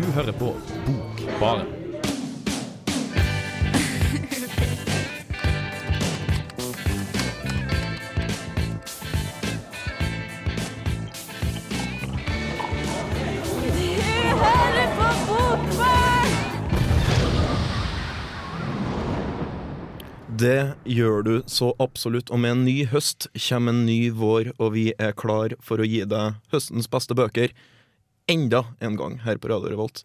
Du hører på Bokbaren. Det gjør du så absolutt, og med en ny høst kommer en ny vår, og vi er klar for å gi deg høstens beste bøker enda en gang her på Radio Revolt.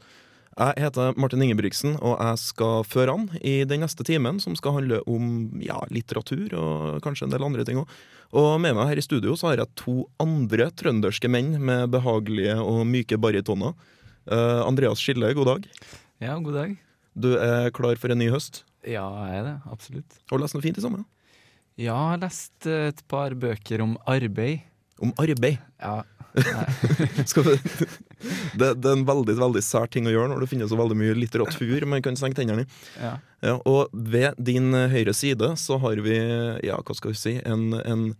Jeg heter Martin Ingebrigtsen, og jeg skal føre an i den neste timen, som skal handle om ja, litteratur og kanskje en del andre ting òg. Og med meg her i studio så har jeg to andre trønderske menn med behagelige og myke baritoner. Uh, Andreas Skille, god dag. Ja, god dag. Du er klar for en ny høst? Ja, jeg er det. Absolutt. Har du lest noe fint i sommer? Ja, jeg har lest et par bøker om arbeid. Om arbeid? Ja. Skal vi, det, det er en veldig veldig sær ting å gjøre når det finnes så veldig mye litteratur man kan senke tennene i. ja. Ja, og ved din eh, høyre side så har vi, ja, hva skal vi si, en, en,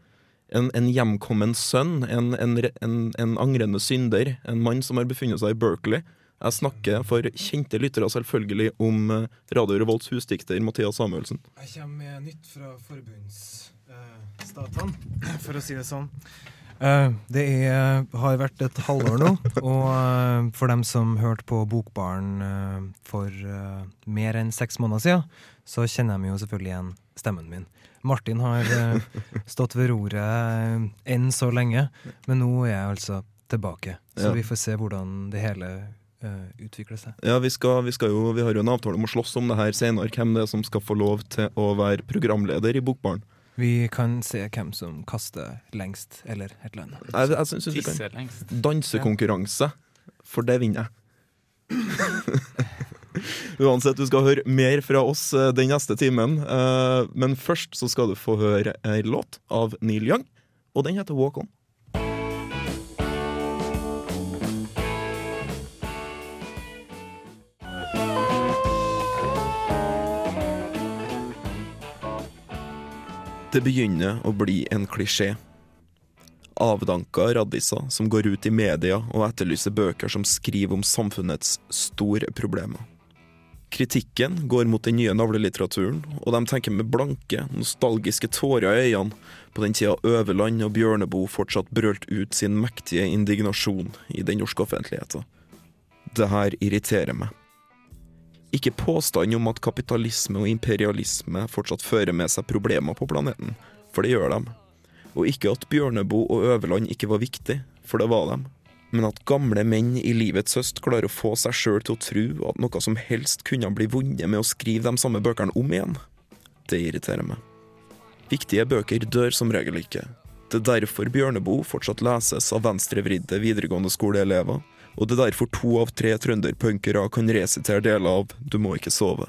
en, en hjemkommen sønn, en, en, en, en angrende synder, en mann som har befunnet seg i Berkeley. Jeg snakker for kjente lyttere selvfølgelig om eh, Radio Revolts husdikter Mathias Samuelsen. Jeg kommer med nytt fra forbundsstatene, for å si det sånn. Eh, det er, har vært et halvår nå, og eh, for dem som hørte på Bokbaren eh, for mer enn seks måneder siden, så kjenner de jo selvfølgelig igjen stemmen min. Martin har stått ved roret enn så lenge, men nå er jeg altså tilbake. Så vi får se hvordan det hele utvikler seg. Ja, vi, skal, vi, skal jo, vi har jo en avtale om å slåss om det her senere, hvem det er som skal få lov til å være programleder i Bokbaren. Vi kan se hvem som kaster lengst, eller et eller annet. Jeg, jeg synes vi kan dansekonkurranse, for det vinner jeg. Uansett, du skal høre mer fra oss eh, den neste timen. eh, Men først så skal du få høre ei låt av Neil Young, og den heter Walk On. Det begynner å bli en klisjé. Avdanka raddiser som går ut i media og etterlyser bøker som skriver om samfunnets store problemer. Kritikken går mot den nye navlelitteraturen, og de tenker med blanke, nostalgiske tårer i øynene på den tida Øverland og Bjørneboe fortsatt brølte ut sin mektige indignasjon i den norske offentligheten. Det her irriterer meg. Ikke påstanden om at kapitalisme og imperialisme fortsatt fører med seg problemer på planeten, for det gjør de. Og ikke at Bjørneboe og Øverland ikke var viktig, for det var dem. Men at gamle menn i livets høst klarer å få seg sjøl til å tro at noe som helst kunne bli vunnet med å skrive de samme bøkene om igjen, det irriterer meg. Viktige bøker dør som regel ikke. Det er derfor Bjørneboe fortsatt leses av venstrevridde videregående skoleelever, og det er derfor to av tre trønderpunkere kan resitere deler av Du må ikke sove.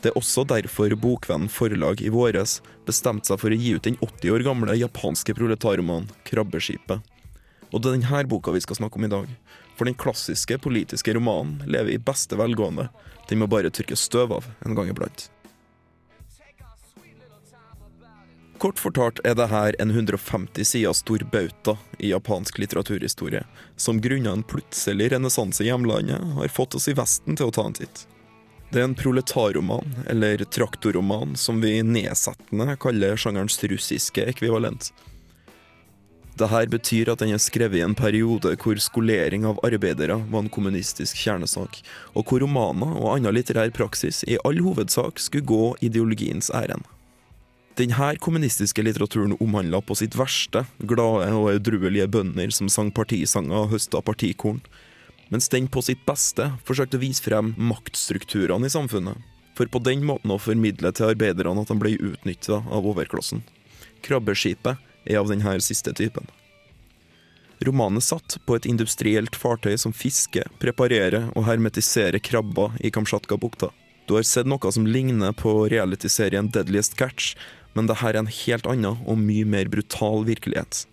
Det er også derfor Bokvennen forlag i våres bestemte seg for å gi ut den 80 år gamle japanske proletarromanen Krabbeskipet. Og det er denne boka vi skal snakke om i dag. For den klassiske politiske romanen lever i beste velgående. Den må bare tørke støv av en gang iblant. Kort fortalt er det her en 150 sider stor bauta i japansk litteraturhistorie, som grunna en plutselig renessanse i hjemlandet har fått oss i Vesten til å ta en titt. Det er en proletarroman, eller traktorroman, som vi nedsettende kaller sjangerens russiske ekvivalent. Dette betyr at den er skrevet i en periode hvor skolering av arbeidere var en kommunistisk kjernesak, og hvor romaner og annen litterær praksis i all hovedsak skulle gå ideologiens ærend. Denne kommunistiske litteraturen omhandla på sitt verste glade og edruelige bønder som sang partisanger og høsta partikorn, mens den på sitt beste forsøkte å vise frem maktstrukturene i samfunnet, for på den måten å formidle til arbeiderne at de ble utnytta av overklassen. Krabbeskipet er av denne siste typen. Romanen satt på et industrielt fartøy som fisker, preparerer og hermetiserer krabber i Kamtsjatka-bukta. Du har sett noe som ligner på realityserien Deadliest Catch, men dette er en helt annen og mye mer brutal virkelighet.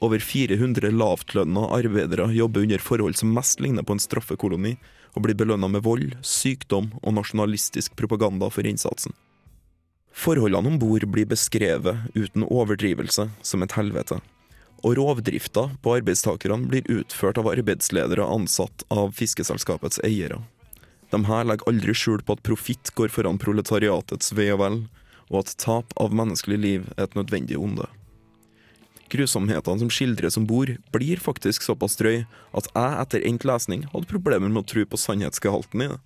Over 400 lavtlønna arbeidere jobber under forhold som mest ligner på en straffekoloni, og blir belønna med vold, sykdom og nasjonalistisk propaganda for innsatsen. Forholdene om bord blir beskrevet uten overdrivelse som et helvete, Og rovdrifta på arbeidstakerne blir utført av arbeidsledere ansatt av fiskeselskapets eiere. De her legger aldri skjul på at profitt går foran proletariatets ve og vel, og at tap av menneskelig liv er et nødvendig onde. Grusomhetene som skildres om bord, blir faktisk såpass drøy at jeg etter endt lesning hadde problemer med å tro på sannhetsgehalten i det.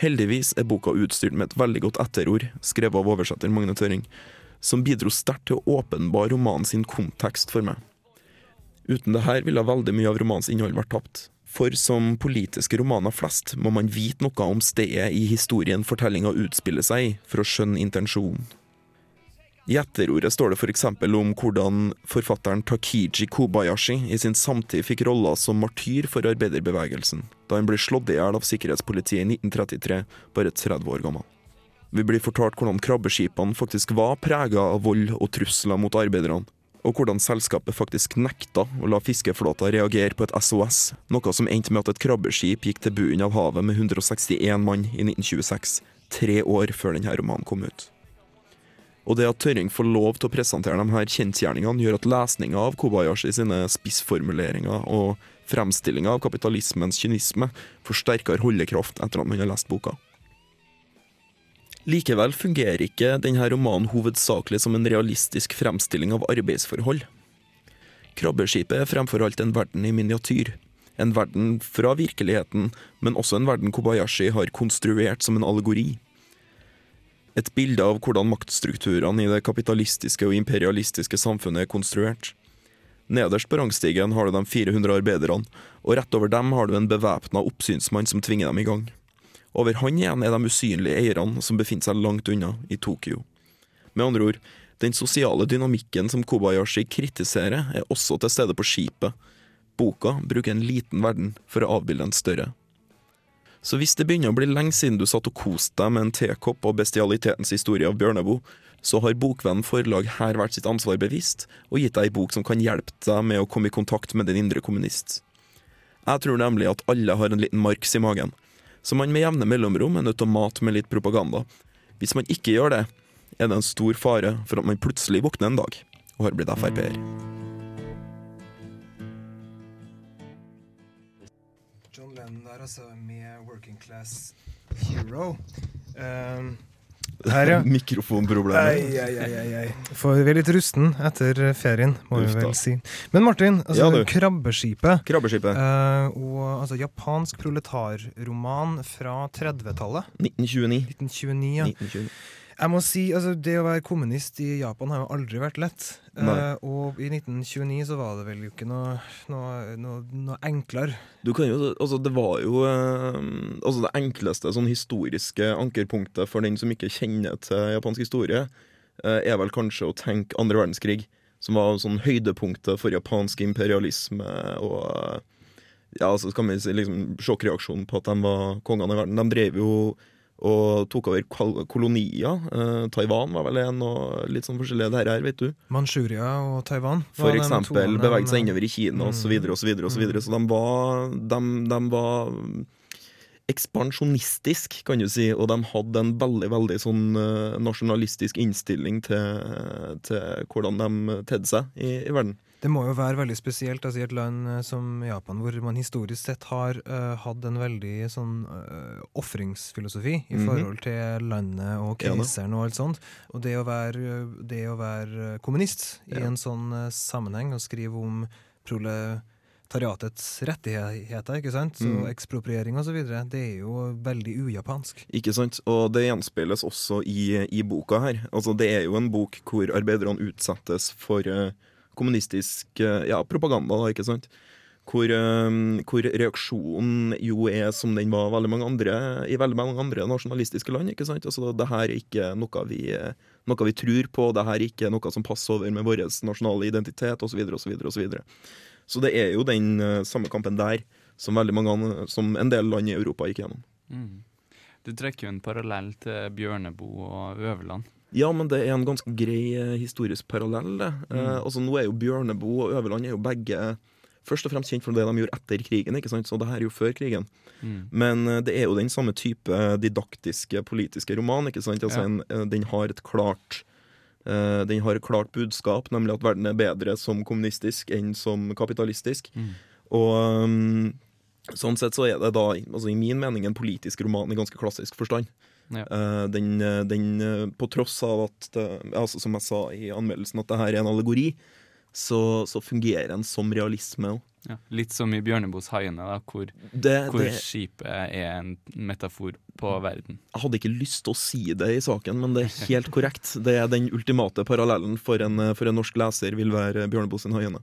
Heldigvis er boka utstyrt med et veldig godt etterord, skrevet av oversetter Magne Tøring, som bidro sterkt til å åpenbare romanen sin kontekst for meg. Uten det her ville veldig mye av romanens innhold vært tapt. For som politiske romaner flest må man vite noe om stedet i historien fortellinga utspiller seg for å skjønne intensjonen. I etterordet står det f.eks. om hvordan forfatteren Takiji Kobayashi i sin samtid fikk rolla som martyr for arbeiderbevegelsen, da han ble slått i hjel av sikkerhetspolitiet i 1933, bare 30 år gammel. Vi blir fortalt hvordan krabbeskipene faktisk var prega av vold og trusler mot arbeiderne, og hvordan selskapet faktisk nekta å la fiskeflåta reagere på et SOS, noe som endte med at et krabbeskip gikk til bunnen av havet med 161 mann i 1926, tre år før denne romanen kom ut. Og det at Tørring får lov til å presentere de her kjensgjerningene, gjør at lesninga av Kobayashi sine spissformuleringer og fremstillinga av kapitalismens kynisme forsterker holdekraft etter at man har lest boka. Likevel fungerer ikke denne romanen hovedsakelig som en realistisk fremstilling av arbeidsforhold. Krabbeskipet er fremfor alt en verden i miniatyr. En verden fra virkeligheten, men også en verden Kobayashi har konstruert som en allegori. Et bilde av hvordan maktstrukturene i det kapitalistiske og imperialistiske samfunnet er konstruert. Nederst på rangstigen har du de 400 arbeiderne, og rett over dem har du en bevæpna oppsynsmann som tvinger dem i gang. Over han igjen er de usynlige eierne som befinner seg langt unna, i Tokyo. Med andre ord, den sosiale dynamikken som Kobayashi kritiserer, er også til stede på skipet. Boka bruker en liten verden for å avbilde en større. Så hvis det begynner å bli lenge siden du satt og koste deg med en tekopp og bestialitetens historie av Bjørneboe, så har Bokvennen forlag her vært sitt ansvar bevisst, og gitt deg ei bok som kan hjelpe deg med å komme i kontakt med din indre kommunist. Jeg tror nemlig at alle har en liten marks i magen, som man med jevne mellomrom er nødt til å mate med litt propaganda. Hvis man ikke gjør det, er det en stor fare for at man plutselig våkner en dag og har blitt Frp-er. John Lennon der, altså, med Working Class Hero. Um, her, ja. Mikrofonproblemer. Ei, ei, ei. For vi er litt rusten etter ferien, må vi Uff da. vel si. Men Martin, altså, Ja. Krabbeskipet. Krabbeskipet. Uh, og altså japansk proletarroman fra 30-tallet. 1929. 1929, ja. 1929. Jeg må si, altså Det å være kommunist i Japan har jo aldri vært lett. Eh, og i 1929 så var det vel jo ikke noe, noe, noe, noe enklere. Du kan jo, altså Det var jo uh, altså det enkleste sånn historiske ankerpunktet for den som ikke kjenner til japansk historie, uh, er vel kanskje å tenke andre verdenskrig, som var sånn høydepunktet for japansk imperialisme og ja, altså kan vi si liksom sjokkreaksjonen på at de var kongene i verden. De drev jo og tok over kolonier. Eh, Taiwan var vel en, og litt sånn forskjellige der her, vet du. Manchuria og Taiwan. For eksempel beveget seg innover i Kina Mm. så så videre. Så de var, de, de var ekspansjonistisk, kan du si, og de hadde en veldig, veldig sånn eh, nasjonalistisk innstilling til, til hvordan de tedde seg i, i verden. Det må jo være veldig spesielt altså, i et land eh, som Japan, hvor man historisk sett har uh, hatt en veldig sånn uh, ofringsfilosofi i Mhm. forhold til landet og Ja keiseren og alt sånt. Og det å være, det å være kommunist i en sånn uh, sammenheng og skrive om proletariatets rettigheter, ikke sant, så mm. ekspropriering videre, det er jo veldig ujapansk. Ikke sant? Og det gjenspeiles også i, i boka her. Altså, det er jo en bok hvor arbeiderne utsettes for eh, kommunistisk eh, ja, propaganda, da, ikke sant? Hvor, eh, hvor reaksjonen jo er som den var veldig andre, i veldig mange andre nasjonalistiske land. ikke sant? Altså, det her er ikke noe vi, noe vi tror på, det her er ikke noe som passer over med vår nasjonale identitet osv. videre, og Så så det er jo den eh, samme kampen der som, mange, som en del land i Europa gikk gjennom. Mm. Du trekker jo en parallell til Bjørneboe og Øverland. Ja, men det er en ganske grei eh, historisk parallell. det. Eh, Mm. altså Nå er jo Bjørneboe og Øverland er jo begge først og fremst kjent for det de gjorde etter krigen, ikke sant? så det her er jo før krigen. Mm. Men eh, det er jo den samme type didaktiske politiske roman. ikke sant? Altså Ja. en, eh, Den har et klart Eh, den har et klart budskap, nemlig at verden er bedre som kommunistisk enn som kapitalistisk. Mm. Og um, sånn sett så er det da, altså i min mening, en politisk roman i ganske klassisk forstand. Ja. Eh, den, eh, den, eh, på tross av at det, altså Som jeg sa i anmeldelsen, at det her er en allegori, så, så fungerer den som realisme. også. Ja. Litt som i Bjørneboes 'Haiene', da, hvor, Det, hvor det, skipet er en metafor på verden. jeg hadde ikke lyst til å si det i saken, men det er helt korrekt. Det er den ultimate parallellen for en, for en norsk leser vil være Bjørneboes 'Haiene'.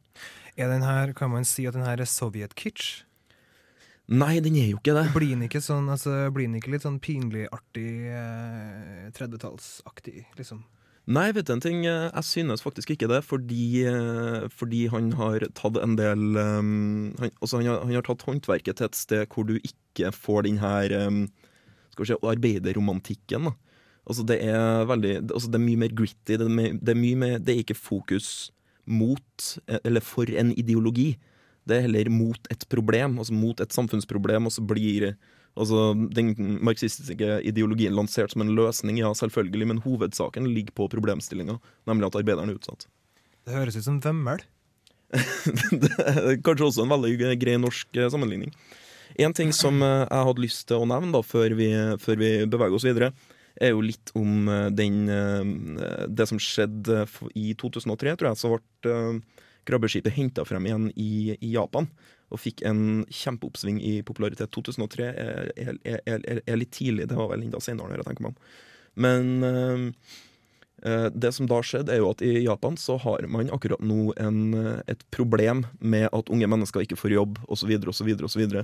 Er den her, kan man si at den her er sovjet-kitsch? Nei, den er jo ikke det. Blir den ikke sånn, altså, blir den ikke litt sånn pinlig artig, eh, 30-tallsaktig, liksom? Nei, vet du en ting? Jeg synes faktisk ikke det, fordi, eh, fordi han har tatt en del um, han, altså han, har, han har tatt håndverket til et sted hvor du ikke får den her um, skal vi si, arbeiderromantikken. Altså det er veldig altså det er mye mer gritty. Det er, det, er mye mer, det er ikke fokus mot, eh, eller for en ideologi. Det er heller mot et problem, altså mot et samfunnsproblem, og så blir altså den marxistiske ideologien lansert som en løsning, ja, selvfølgelig, men hovedsaken ligger på problemstillinga, nemlig at arbeideren er utsatt. Det høres ut som vømmel. det er kanskje også en veldig grei norsk eh, sammenligning. En ting som eh, jeg hadde lyst til å nevne da, før vi, før vi beveger oss videre, er jo litt om eh, den, det som skjedde i 2003, tror jeg. Så ble krabbeskipet henta frem igjen i, i Japan og fikk en kjempeoppsving i popularitet. 2003 er, er, er, er, litt tidlig, det var vel enda senere, når jeg tenker meg om. Men eh, eh, det som da skjedde, er jo at i Japan så har man akkurat nå en, eh, et problem med at unge mennesker ikke får jobb, osv., osv., osv.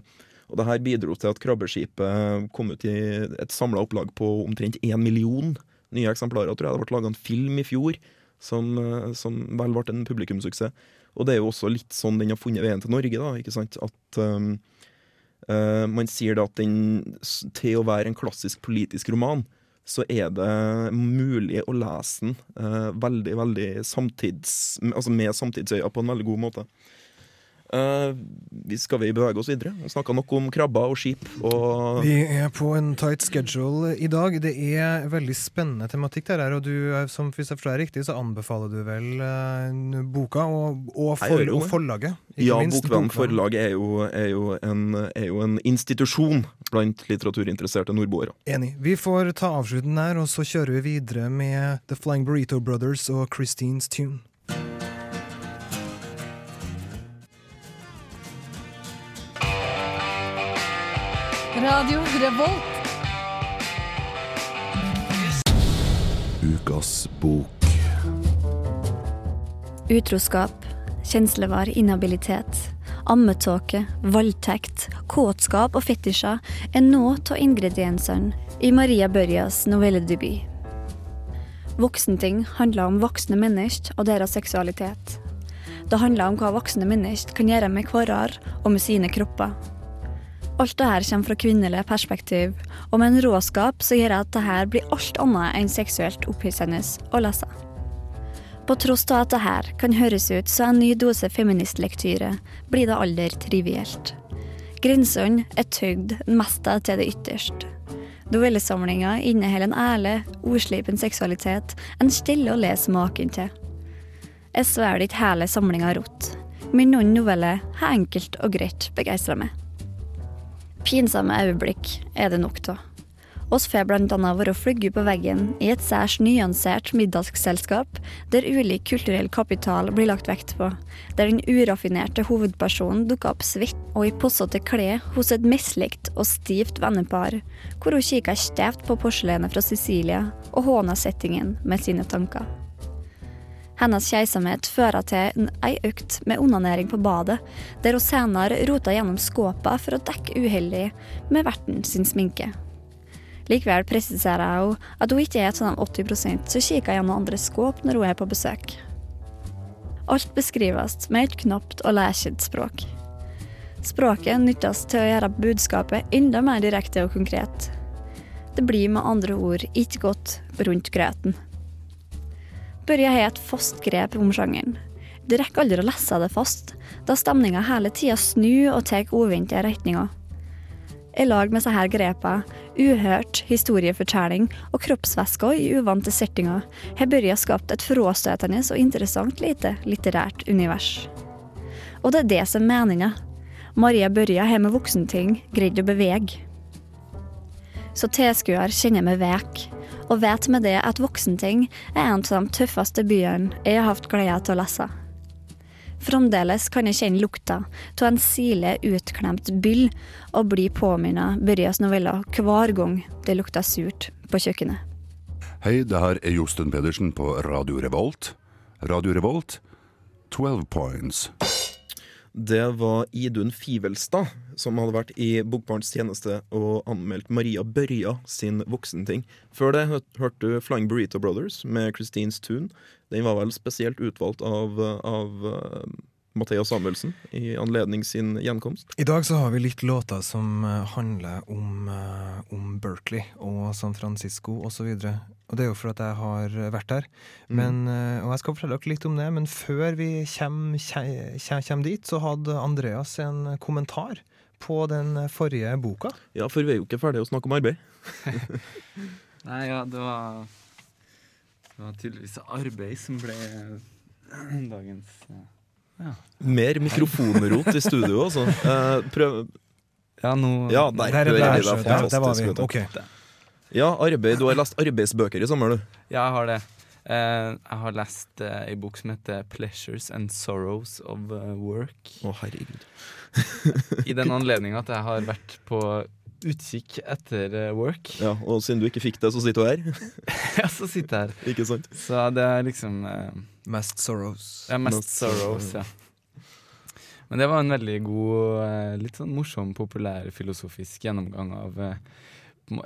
Og det her bidro til at krabbeskipet kom ut i et samla opplag på omtrent én million nye eksemplarer. tror jeg. Det ble laga en film i fjor som, eh, som vel ble en publikumssuksess. Og det er jo også litt sånn den har funnet veien til Norge, da, ikke sant. At um, uh, man sier da at den, til å være en klassisk politisk roman, så er det mulig å lese den uh, veldig, veldig samtids... Altså med samtidsøya på en veldig god måte. Vi skal vi bevege oss videre? Vi snakka nok om krabber og skip og Vi er på en tight schedule i dag. Det er veldig spennende tematikk der, her, og du, eh, som hvis jeg forstår deg riktig, så anbefaler du vel uh, boka og, og, for, og forlaget? Ja, Bokvenn. forlag er jo, er, jo en, er jo en institusjon blant litteraturinteresserte nordboere. Enig. Vi får ta avslutten der, og så kjører vi videre med The Flying Burrito Brothers og Christines Tune. Radio Revolt. Ukas bok. Utroskap, kjenslevar inhabilitet, ammetåke, voldtekt, kåtskap og fetisjer er nå av ingrediensene i Maria Børjas novelledebut. Voksenting handler om voksne mennesker og deres seksualitet. Det handler om hva voksne mennesker kan gjøre med hverandre og med sine kropper. Alt dette kommer fra kvinnelig perspektiv, og med en råskap som gjør at dette blir alt annet enn seksuelt opphissende å lese. På tross av at det her kan høres ut som en ny dose feministlektyre, blir det aldri trivielt. Grensene er tøyd mesta til det ytterste. Novellesamlinga inneholder en ærlig, ordslipen seksualitet en stille å lese maken til. Jeg svelger ikke hele samlinga rått, men noen noveller har enkelt og greit begeistra meg. Pinsomme øyeblikk er det nok av. Oss får annet være flygge på veggen i et særs nyansert middagsselskap, der ulik kulturell kapital blir lagt vekt på, der den uraffinerte hovedpersonen dukker opp svett og i possete klær hos et mislikt og stivt vennepar, hvor hun kikker stevt på porselenet fra Sicilia og håner settingen med sine tanker. Hennes keisomhet fører til ei økt med onanering på badet, der hun senere roter gjennom skåpa for å dekke uheldig med verten sin sminke. Likevel presiserer hun at hun ikke er et sånn 80% som kikker gjennom andres skåp når hun er på besøk. Alt beskrives med et knapt og lærkjent språk. Språket nyttes til å gjøre budskapet enda mer direkte og konkret. Det blir med andre ord ikke godt rundt grøten. Børje har et fast grep om sjangeren. Det rekker aldri å lese det fast, da stemninga hele tida snur og tar uventede retninger. I lag med disse grepa, uhørt historiefortelling og kroppsvæsker i uvante settinger, har Børja skapt et frastøtende og interessant lite litterært univers. Og det er det som er meninga. Maria Børja har med voksenting greid å bevege. Så tilskuer kjenner meg vek, og vet med det at Voksenting er en av de tøffeste byene jeg har hatt glede til å lese. Fremdeles kan jeg kjenne lukta av en sile utklemt byll og bli påminnet Børjas noveller hver gang det lukter surt på kjøkkenet. Hei, det her er Josten Pedersen på Radio Revolt. Radio Revolt, 12 points. Det var Idun Fivelstad som hadde vært i Bokbarns tjeneste og anmeldt Maria Børja sin voksenting. Før det hørte du Flying Burrito Brothers med Christines Tune. Den var vel spesielt utvalgt av, av uh, Samuelsen i anledning sin gjenkomst. I dag så har vi litt låter som eh, handler om, eh, om Berkeley og San Francisco osv. Og det er jo for at jeg har vært der. Men, mm. og jeg skal fortelle dere litt om det, men før vi kommer, kommer dit, så hadde Andreas en kommentar på den forrige boka. Ja, for vi er jo ikke ferdige å snakke om arbeid. Nei, ja, det var Det var tydeligvis arbeid som ble dagens eh, Mer mikrofonrot i studio, altså. Eh, prøv Ja, nå Ja, der, Der er hører det vi deg så- der var vi. fantastisk. vet du. Ok. Ja, arbeid. Du har lest arbeidsbøker i sommer, du. Ja, jeg har det. Eh, jeg har lest eh, ei bok som heter 'Pleasures and Sorrows of eh, Work'. Å, herregud. I den anledning at jeg har vært på utkikk etter eh, work. Ja, Og siden du ikke fikk det, så sitter du her. Ja, så sitter jeg her. Ikke sant? Så det er liksom eh, Mest Sorrows. Ja, mest Mest sorrows, ja. Men det var en veldig god, eh, litt sånn morsom, populær filosofisk gjennomgang av eh,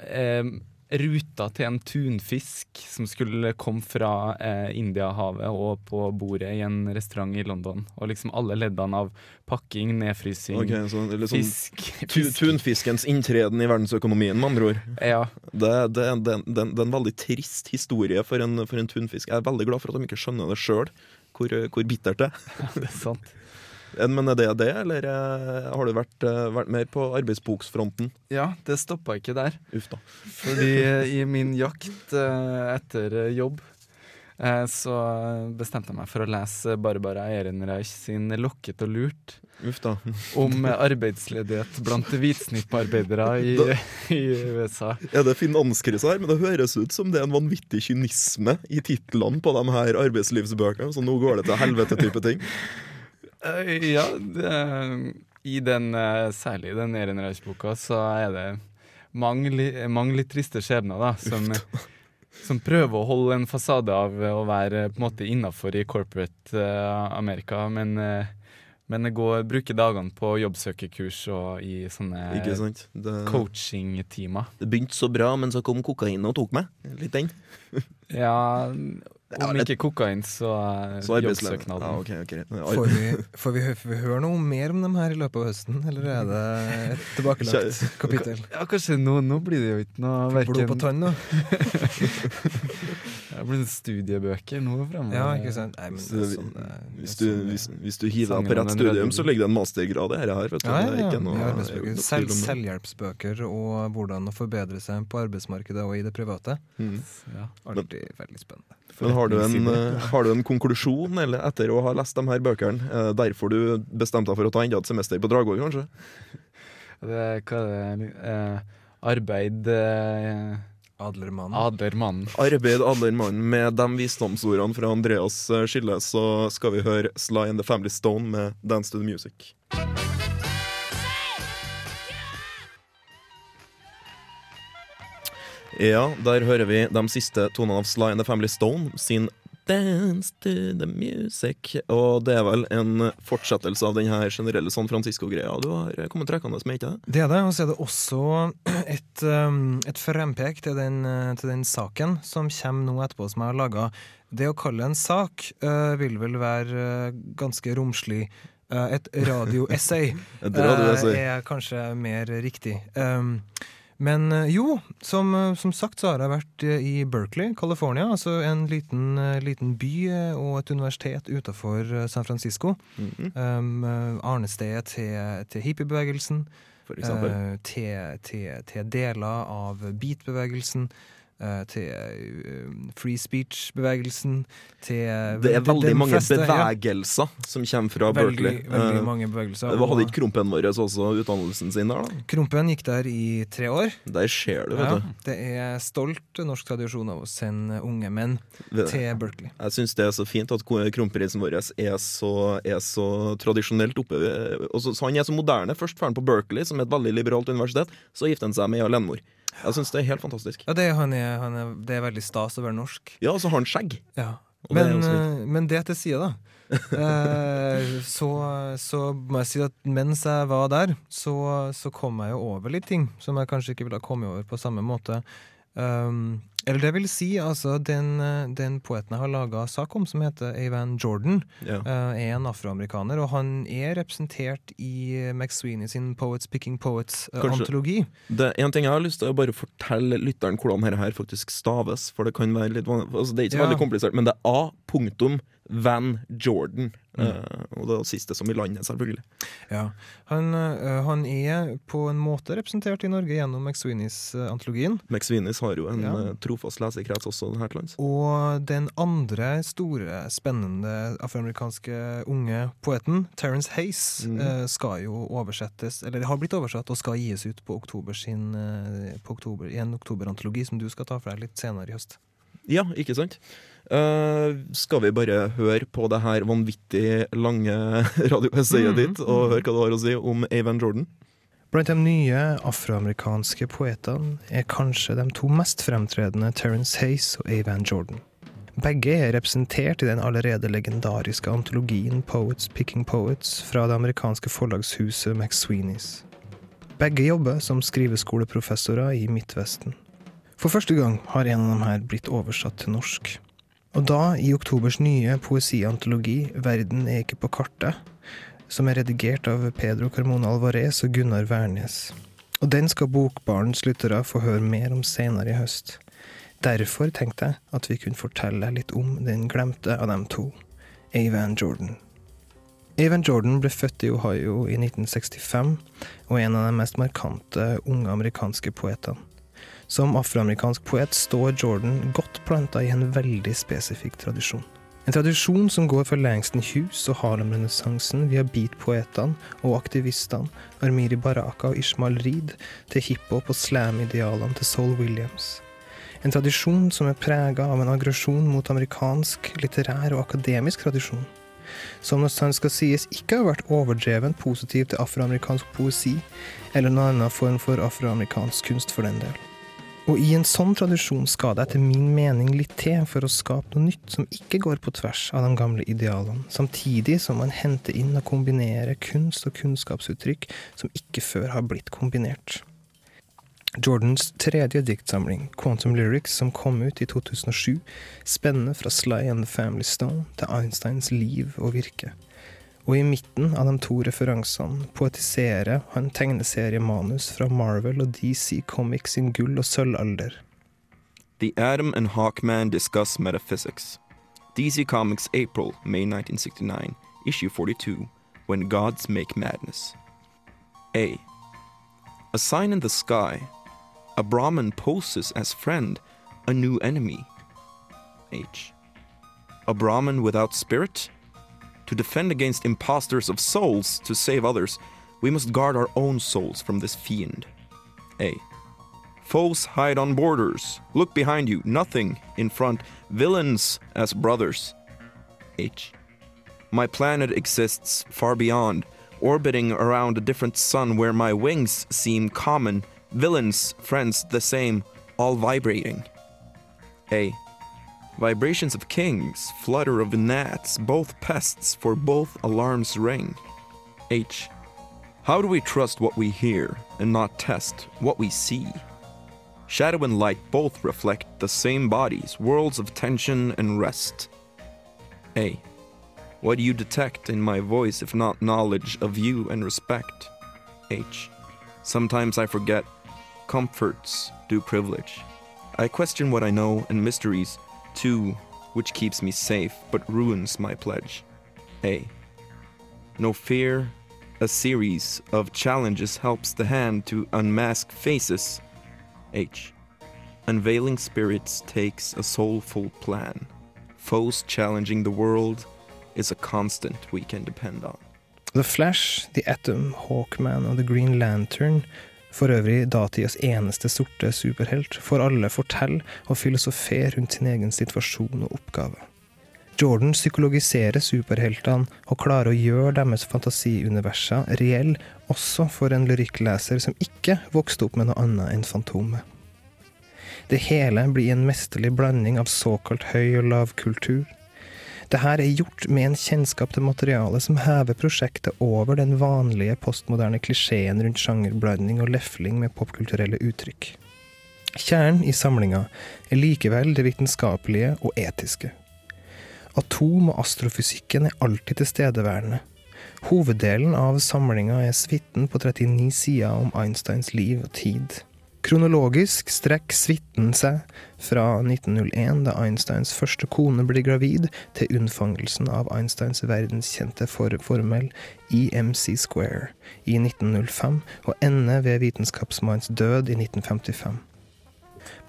eh, ruta til en tunfisk som skulle komme fra eh, Indiahavet og på bordet i en restaurant i London. Og liksom alle leddene av pakking, nedfrysing, okay, så, sånn fisk, fisk. Tunfiskens inntreden i verdensøkonomien, med andre ord. Ja, Det, det, det, det, er en veldig trist historie for en, for en tunfisk. Jeg er veldig glad for at de ikke skjønner det sjøl, hvor, hvor bittert det er. det er sant. En- Men er det det, eller eh, har du vært, eh, vært mer på arbeidsboksfronten? Ja, det stoppa ikke der. Uff da. Fordi eh, i min jakt etter jobb så bestemte jeg meg for å lese Barbara Ehrenreich sin 'Lokket og lurt' Uff da. om arbeidsledighet blant hvitsnipparbeidere i, i USA. Er det finanskrise her? Men det høres ut som det er en vanvittig kynisme i titlene på de her arbeidslivsbøkene. Så nå går det til helvete-type ting. Eh, ja, det, i den, eh, særlig i den Ehrenreich-boka så er det mange, mange litt triste skjebner da, som, som prøver å holde en fasade av å være på en måte innafor i corporate uh, Amerika, men, uh, men går, bruker dagene på jobbsøkerkurs og i sånne Det, coaching-timer. det begynte så bra, men så kom kokain og tok meg. Litt den. Ja, om ikke kokain, så, eh, Så jobbsøknaden. Ja, okay, okay. Får vi, får, vi, får vi høre noe mer om dem her i løpet av høsten, eller er det et tilbakelagt kapittel? Ja, kanskje nå, nå blir det jo ikke noe Blod på tann, tann, da? Det blir studiebøker nå fremover. Ja, ikke sant? Nei, men sånn er Hvis du, sånn hvis, hvis du hiver deg på rett studium, så ligger det en mastergrad i dette her. Vet du. Ja, ja, ja. noe- det er jo noe Selv, selvhjelpsbøker og hvordan å forbedre seg på arbeidsmarkedet og i det private. Mm. Ja. Alltid veldig spennende. Men har du, en, eh, har du en konklusjon eller etter å ha lest de her bøkene? Eh, derfor du bestemte deg for å ta enda et semester på Dragvoll, kanskje? Det, hva er det? Eh, arbeid eh, Adlermannen. Adlermannen. Arbeid Adlermann. Med de visdomsordene fra Andreas eh, Skille, så skal vi høre Sly and the Family Stone med Dance to the Music. Ja, der hører vi de siste tonene av Sly and the Family Stone sin Dance to the Music. Og det er vel en fortsettelse av den her generelle San Francisco-greia du har kommet trekkende med, ikke det? Det er det, og så er det også et, um, et frempek til den, uh, til den saken som kommer nå etterpå, som jeg har laga. Det å kalle en sak uh, vil vel være uh, ganske romslig. Et radioessay uh, er kanskje mer riktig. Um, men uh, jo, som, uh, som sagt så har jeg vært uh, i Berkeley, California. Altså en liten, uh, liten by uh, og et universitet utenfor uh, San Francisco. Mhm. Um, uh, arnestedet til, til hippiebevegelsen. eh, til, til, til deler av beat-bevegelsen, eh, til eh, free speech-bevegelsen, til Det er veldig mange bevegelser ja, som kommer fra veldig, Berkeley. veldig Eh, mange bevegelser. det Hadde ikke Krompen vår også utdannelsen sin der, da? Krompen gikk der i tre år. Der skjer det, vet Ja, du. det er stolt norsk tradisjon av å sende unge menn Det- til Berkeley. Jeg syns det er så fint at kronprinsen vår er så, er så tradisjonelt oppe og så, Han er så moderne. Først drar han på Berkeley, som er et veldig liberalt universitet. Så gifter han seg med ei alenemor. Jeg syns det er helt fantastisk. Ja, det, er- han er, han er, det er veldig stas å være norsk. Ja, og så har han skjegg. Ja. Det Men, fint. eh, men det til side, da. Eh, så, så må jeg si at mens jeg var der, så, så kom jeg jo over litt ting som jeg kanskje ikke ville ha kommet over på samme måte. Um, eller det vil si, altså, den, eh, den poeten jeg har laga sak om, som heter Avan Jordan, Ja. eh, er en afroamerikaner, og han er representert i McSweeney sin Poets Picking Poets-antologi. Det En ting jeg har lyst til å bare fortelle lytteren hvordan dette her faktisk staves. For det kan være litt van- altså, Det er ikke så Ja. veldig komplisert, men det er A. Punktum Van Jordan. Mm. Uh, og det siste som i landet, selvfølgelig. Ja. Han, uh, han er på en måte representert i Norge gjennom McSweeneys-antologien. McSweeneys har jo en Ja. eh, trofast lesekrets også her til lands. Og den andre store, spennende afroamerikanske unge poeten, Terence Hayes, Mm. eh, skal jo oversettes, eller har blitt oversatt og skal gis ut på oktober sin, eh, på oktober, i en oktoberantologi som du skal ta for deg litt senere i høst. Ja, ikke sant? Eh, skal vi bare høre på det her vanvittig lange radioessayet Mhm, ditt, og høre hva du har å si om Avan Jordan? Blant de nye afroamerikanske poetene er kanskje de to mest fremtredende Terence Hayes og Avan Jordan. Begge er representert i den allerede legendariske antologien Poets Picking Poets fra det amerikanske forlagshuset McSweeneys. Begge jobber som skriveskoleprofessorer i Midtvesten. For første gang har en av dem her blitt oversatt til norsk. Og da, i oktobers nye poesiantologi 'Verden er ikke på kartet', som er redigert av Pedro Carmona Alvarez og Gunnar Wærnes. Og den skal Bokbarns lyttere få høre mer om senere i høst. Derfor tenkte jeg at vi kunne fortelle litt om den glemte av dem to, Avan Jordan. Avan Jordan ble født i Ohio i 1965, og er en av de mest markante unge amerikanske poetene. Som afroamerikansk poet står Jordan godt planta i en veldig spesifikk tradisjon. En tradisjon som går fra Langston Hughes og Harlem-renessansen via beat-poetene og aktivistene Armiri Baraka og Ishmael Reed til hiphop og slam-idealene til Soul Williams. En tradisjon som er prega av en aggresjon mot amerikansk litterær og akademisk tradisjon. Som når sant skal sies ikke har vært overdreven positiv til afroamerikansk poesi, eller noen annen form for afroamerikansk kunst for den del. Og i en sånn tradisjon skal det etter min mening litt til for å skape noe nytt som ikke går på tvers av de gamle idealene, samtidig som man henter inn og kombinerer kunst og kunnskapsuttrykk som ikke før har blitt kombinert. Jordans tredje diktsamling, Quantum Lyrics, som kom ut i 2007, spenner fra Sly and the Family Stone til Einsteins liv og virke. Og i midten av de to referansene poetiserer han tegneseriemanus fra Marvel og DC Comics sin gull- og sølvalder. The Adam and Hawkman discuss metaphysics. DC Comics April, May 1969, issue 42, When Gods Make Madness. A. A sign in the sky. A Brahmin poses as friend, a new enemy. H. A Brahmin without spirit? To defend against impostors of souls, to save others, we must guard our own souls from this fiend. A. Foes hide on borders. Look behind you. Nothing in front. Villains as brothers. H. My planet exists far beyond, orbiting around a different sun where my wings seem common. Villains, friends the same, all vibrating. A. Vibrations of kings, flutter of gnats, both pests, for both alarms ring. H. How do we trust what we hear and not test what we see? Shadow and light both reflect the same bodies, worlds of tension and rest. A. What do you detect in my voice if not knowledge of you and respect? H. Sometimes I forget. Comforts do privilege. I question what I know and mysteries, too, which keeps me safe but ruins my pledge. A. No fear, A series of challenges helps the hand to unmask faces. H. Unveiling spirits takes a soulful plan. Foes challenging the world is a constant we can depend on. The Flash, The Atom, Hawkman og The Green Lantern, for øvrig datidas eneste sorte superhelt, får alle fortelle og filosofere rundt sin egen situasjon og oppgave. Jordan psykologiserer superheltene og klarer å gjøre deres fantasiuniverser reelle også for en lyrikkleser som ikke vokste opp med noe annet enn Fantomet. Det hele blir en mesterlig blanding av såkalt høy- og lavkultur. Det her er gjort med en kjennskap til materialet som hever prosjektet over den vanlige postmoderne klisjeen rundt sjangerblanding og lefling med popkulturelle uttrykk. Kjernen i samlinga er likevel det vitenskapelige og etiske. Atom- og astrofysikken er alltid tilstedeværende. Hoveddelen av samlinga er suiten på 39 sider om Einsteins liv og tid. Kronologisk strekker suiten seg fra 1901, da Einsteins første kone blir gravid, til unnfangelsen av Einsteins verdenskjente formel EMC square i 1905, og ender ved vitenskapsmannens død i 1955.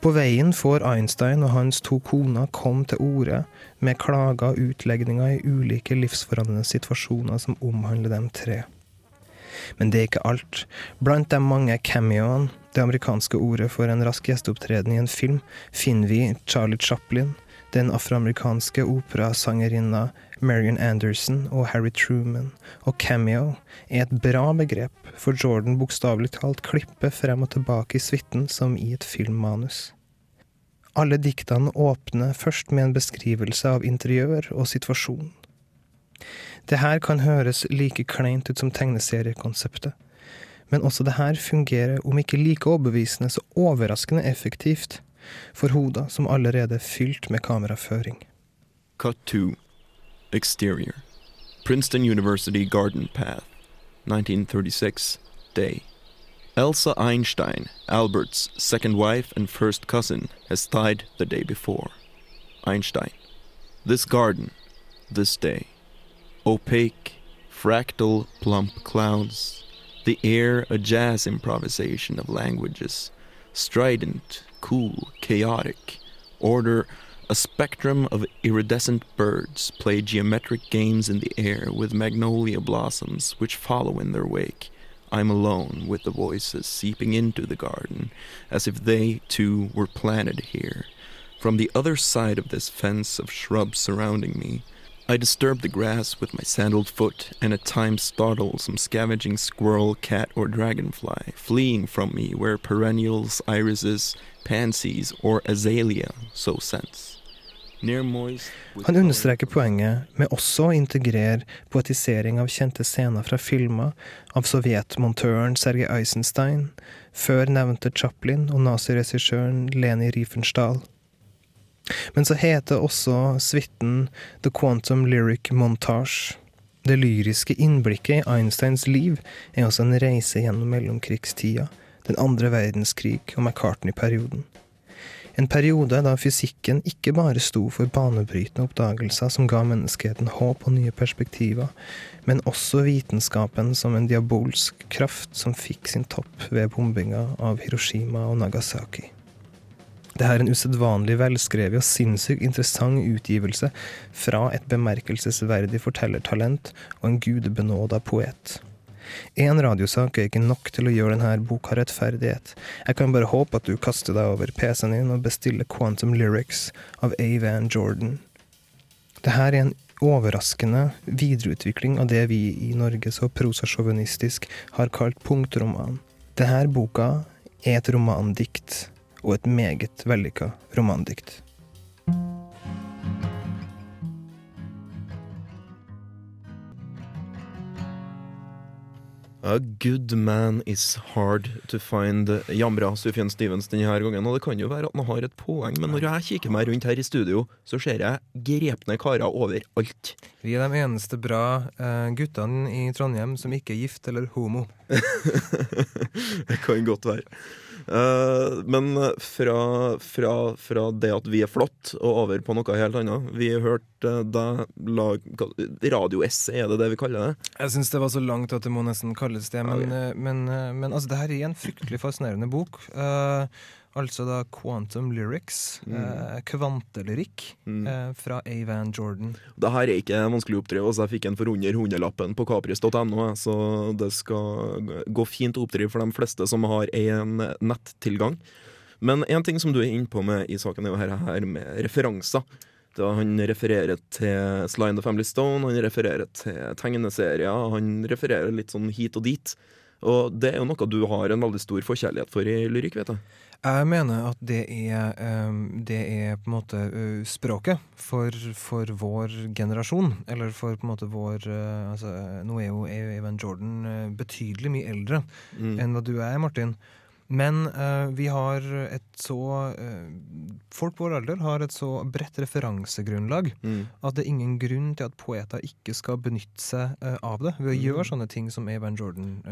På veien får Einstein og hans to koner komme til orde med klager og utlegninger i ulike livsforandrende situasjoner som omhandler dem tre. Men det er ikke alt. Blant de mange cameoene, det amerikanske ordet for en rask gjesteopptreden i en film, finner vi Charlie Chaplin, den afroamerikanske operasangerinna Marion Anderson og Harry Truman, og cameo er et bra begrep, for Jordan bokstavelig talt klipper frem og tilbake i suiten som i et filmmanus. Alle diktene åpner først med en beskrivelse av interiør og situasjon. Det her kan høres like kleint ut som tegneseriekonseptet, men også det her fungerer om ikke like overbevisende, så overraskende effektivt for hoder som allerede er fylt med kameraføring. Cut to. Exterior. Princeton University Garden Path. 1936. Day. Elsa Einstein, Albert's second wife and first cousin, has died the day before. Einstein. This garden. This day. Opaque, fractal, plump clouds. The air a jazz improvisation of languages. Strident, cool, chaotic. Order a spectrum of iridescent birds play geometric games in the air with magnolia blossoms which follow in their wake. I'm alone with the voices seeping into the garden, as if they too were planted here. From the other side of this fence of shrubs surrounding me, I disturb the grass with my sandaled foot and at times startle some scavenging squirrel, cat, or dragonfly, fleeing from me where perennials, irises, pansies, or azalea sow scents. Han understreker poenget med også å integrere poetisering av kjente scener fra filmer av sovjetmontøren Sergej Eisenstein, før nevnte Chaplin og naziregissøren Leni Riefenstahl. Men så heter også suiten The Quantum Lyric Montage. Det lyriske innblikket i Einsteins liv er også en reise gjennom mellomkrigstida, den andre verdenskrig og McCartney-perioden. En periode da fysikken ikke bare sto for banebrytende oppdagelser som ga menneskeheten håp og nye perspektiver, men også vitenskapen som en diabolsk kraft som fikk sin topp ved bombinga av Hiroshima og Nagasaki. Det er en usedvanlig velskrevet og sinnssykt interessant utgivelse fra et bemerkelsesverdig fortellertalent og en gudebenåda poet. Én radiosak er ikke nok til å gjøre denne boka rettferdighet. Jeg kan bare håpe at du kaster deg over PC-en din og bestiller Quantum Lyrics av A. Van Jordan. Dette er en overraskende videreutvikling av det vi i Norge så prosasjåvinistisk har kalt punktroman. Denne boka er et romandikt, og et meget vellykka romandikt. A good man is hard to find, jamra Sufjan Stevens denne gangen. Og det kan jo være at han har et poeng, men når jeg kikker meg rundt her i studio, så ser jeg grepne karer overalt. Vi er de eneste bra uh, guttene i Trondheim som ikke er gift eller homo. det kan godt være. Eh, men fra, fra, fra det at vi er flott, og over på noe helt annet. Vi har hørt uh, deg lage radioessay, er det det vi kaller det? Jeg syns det var så langt at det må nesten kalles det. Men, okay. men, men, eh, men altså, det her er en fryktelig fascinerende bok. Eh, altså da Quantum Lyrics, eh, kvantelyrikk, Mm. eh, fra Avan Jordan. Det her er ikke vanskelig å oppdrive. Altså, jeg fikk en for under hundrelappen på kapris.no, så det skal gå fint å oppdrive for de fleste som har en nettilgang. Men en ting som du er inne på med i saken, er jo her, her med referanser. Da han refererer til Sly and the Family Stone, han refererer til tegneserier, han refererer litt sånn hit og dit. Og det er jo noe du har en veldig stor forkjærlighet for i lyrikk, vet jeg. Jeg mener at det er, ehm, det er på en måte språket for, for vår generasjon. Eller for på en måte vår altså, Nå er jo Evan Jordan betydelig mye eldre Mm. enn hva du er, Martin. Men uh, vi har et så uh, Folk på vår alder har et så bredt referansegrunnlag Mm. at det er ingen grunn til at poeter ikke skal benytte seg uh, av det ved å Mm. gjøre sånne ting som Evan Jordan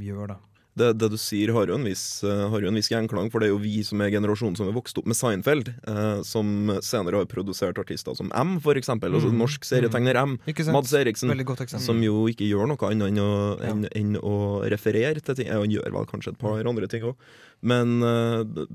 gjør. da. Det, det du sier har jo en viss, eh, viss gjenklang, for det er jo vi som er generasjonen som er vokst opp med Seinfeld, eh, som senere har produsert artister som M, for eksempel. Altså Mm. norsk serietegner M. Mm. Mads Eriksen. Som jo ikke gjør noe annet enn å, enn, enn å referere til ting. Han gjør vel kanskje et par andre ting òg. Men eh,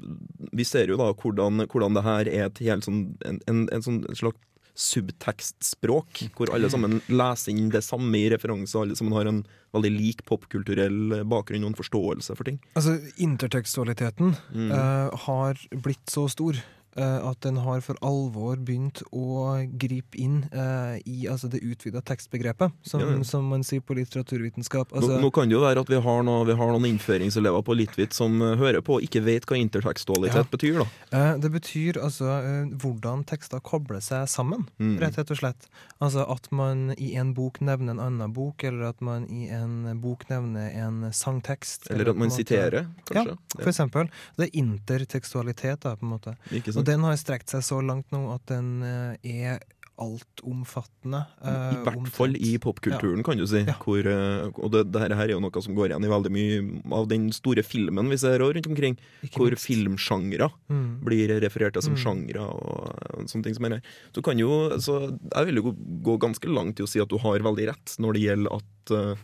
vi ser jo da hvordan, hvordan det her er et helt sånn, en, en, en sånn slags subtekstspråk, hvor alle sammen leser inn det samme i referanse, alle sammen har en veldig lik popkulturell bakgrunn og en forståelse for ting. Altså, intertekstualiteten Mm. uh, har blitt så stor at den har for alvor begynt å gripe inn uh, i altså, det utvida tekstbegrepet, som, Ja, ja. som man sier på litteraturvitenskap. Altså, nå, nå kan det jo være at vi har, noe, vi har noen innføringselever på Litvit som uh, hører på og ikke vet hva intertekstualitet Ja. betyr. eh, det betyr altså eh, hvordan tekster kobler seg sammen, Mm. rett og slett. Altså at man i en bok nevner en annen bok, eller at man i en bok nevner en sangtekst. Eller eller at man måte- siterer, kanskje. Ja, For eksempel. Det er intertekstualitet, da, på en måte. Ikke Og sant? den har strekt seg så langt nå at den eh, er altomfattende. eh, I hvert fall i popkulturen, kan du si. Ja. Hvor, eh, og det, det her er jo noe som går igjen i veldig mye av den store filmen vi ser rundt omkring. Ikke hvor filmsjangre Mm. blir referert til som Mm. sjangre og, og sånne ting som er her. Du kan jo, så jeg vil jo gå ganske langt i å si at du har veldig rett når det gjelder at uh,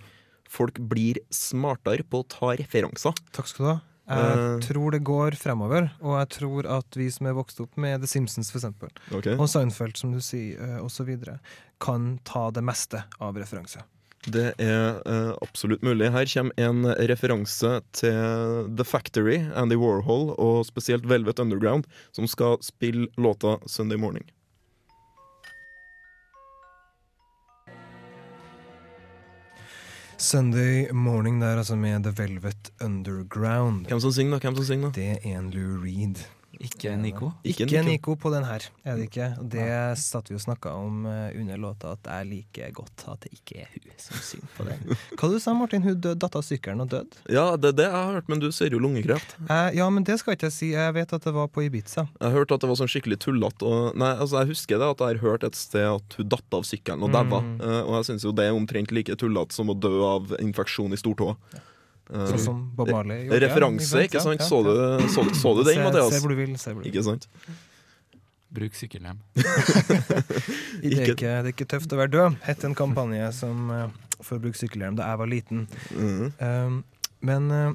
folk blir smartere på å ta referanser. Takk skal du ha. Jeg Eh. tror det går fremover, og jeg tror at vi som er vokst opp med The Simpsons, for eksempel, okay. og Seinfeld, som du sier, osv., så videre, kan ta det meste av referanse. Det er uh, absolutt mulig. Her kommer en referanse til The Factory, Andy Warhol, og spesielt Velvet Underground, som skal spille låta Sunday Morning. Sunday Morning der, altså med The Velvet Underground. Hvem som synger, da? Hvem som synger, da? Det er en Lou Reed. Ikke Nico. Ikke Ikke Nico. Nico på den her, er det ikke. Og det satt vi og snakka om eh, under låta, at jeg liker godt at det ikke er hun som synger på den. Hva du sa Martin? Hun døde, datt av sykkelen og døde? Ja, det er det jeg har hørt, men du ser jo lungekreft. Eh, ja, men det skal ikke jeg si. Jeg vet at det var på Ibiza. Jeg har hørt at det var sånn skikkelig tullete. Nei, altså Jeg husker det at jeg har hørt et sted at hun datt av sykkelen og daua. Mm. Og jeg syns jo det er omtrent like tullete som å dø av infeksjon i stortåa. Eh, Sånn som Bob Marley gjorde. referanse, ikke sant? Så du, så, så du den, Mathias? se hvor du vil. Se hvor du vil. Ikke sant? Bruk sykkelhjem. Det er, Ikke- det er ikke tøft å være død, het en kampanje som, eh, for å bruke sykkelhjelm da jeg var liten. Mm. Um, men eh,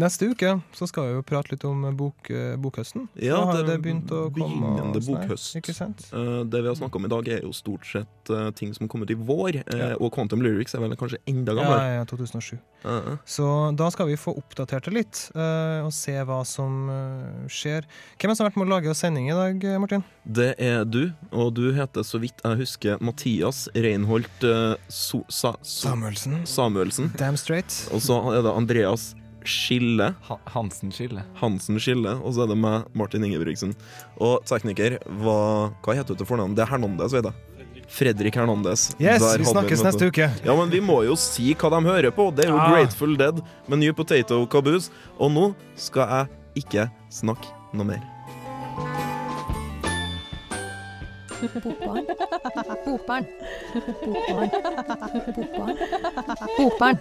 neste uke så skal vi jo prate litt om bok, eh, bokhøsten. Ja, det det begynt å komme. begynnende bokhøst. Eh, det vi har snakka om i dag, er jo stort sett eh, ting som kom ut i vår. Ja. Og Quantum Lyrics er vel kanskje enda gammel. ja, ja, 2007. -huh. Så da skal vi få oppdatert det litt, og se hva som skjer. Hvem er det som har vært med å lage sending i dag, Martin? det er du, og du heter så vidt jeg husker Mathias Reinholt so, sa, so, Samuelsen. Samuelsen. Damn straight. Og så er det Andreas Skille. Ha Hansen Skille. Hansen Skille. Og så er det meg, Martin Ingebrigtsen. Og tekniker var Hva heter du til fornavn? Det er Hernandez, vet jeg. Fredrik Hernandez. Yes, Der vi snakkes vi neste uke. Ja, men vi må jo si hva de hører på. Det er jo Ja. Grateful Dead med New Potato Caboose. Og nå skal jeg ikke snakke noe mer. Bokbarn. Bokbarn. Bokbarn. Bokbarn. Bokbarn.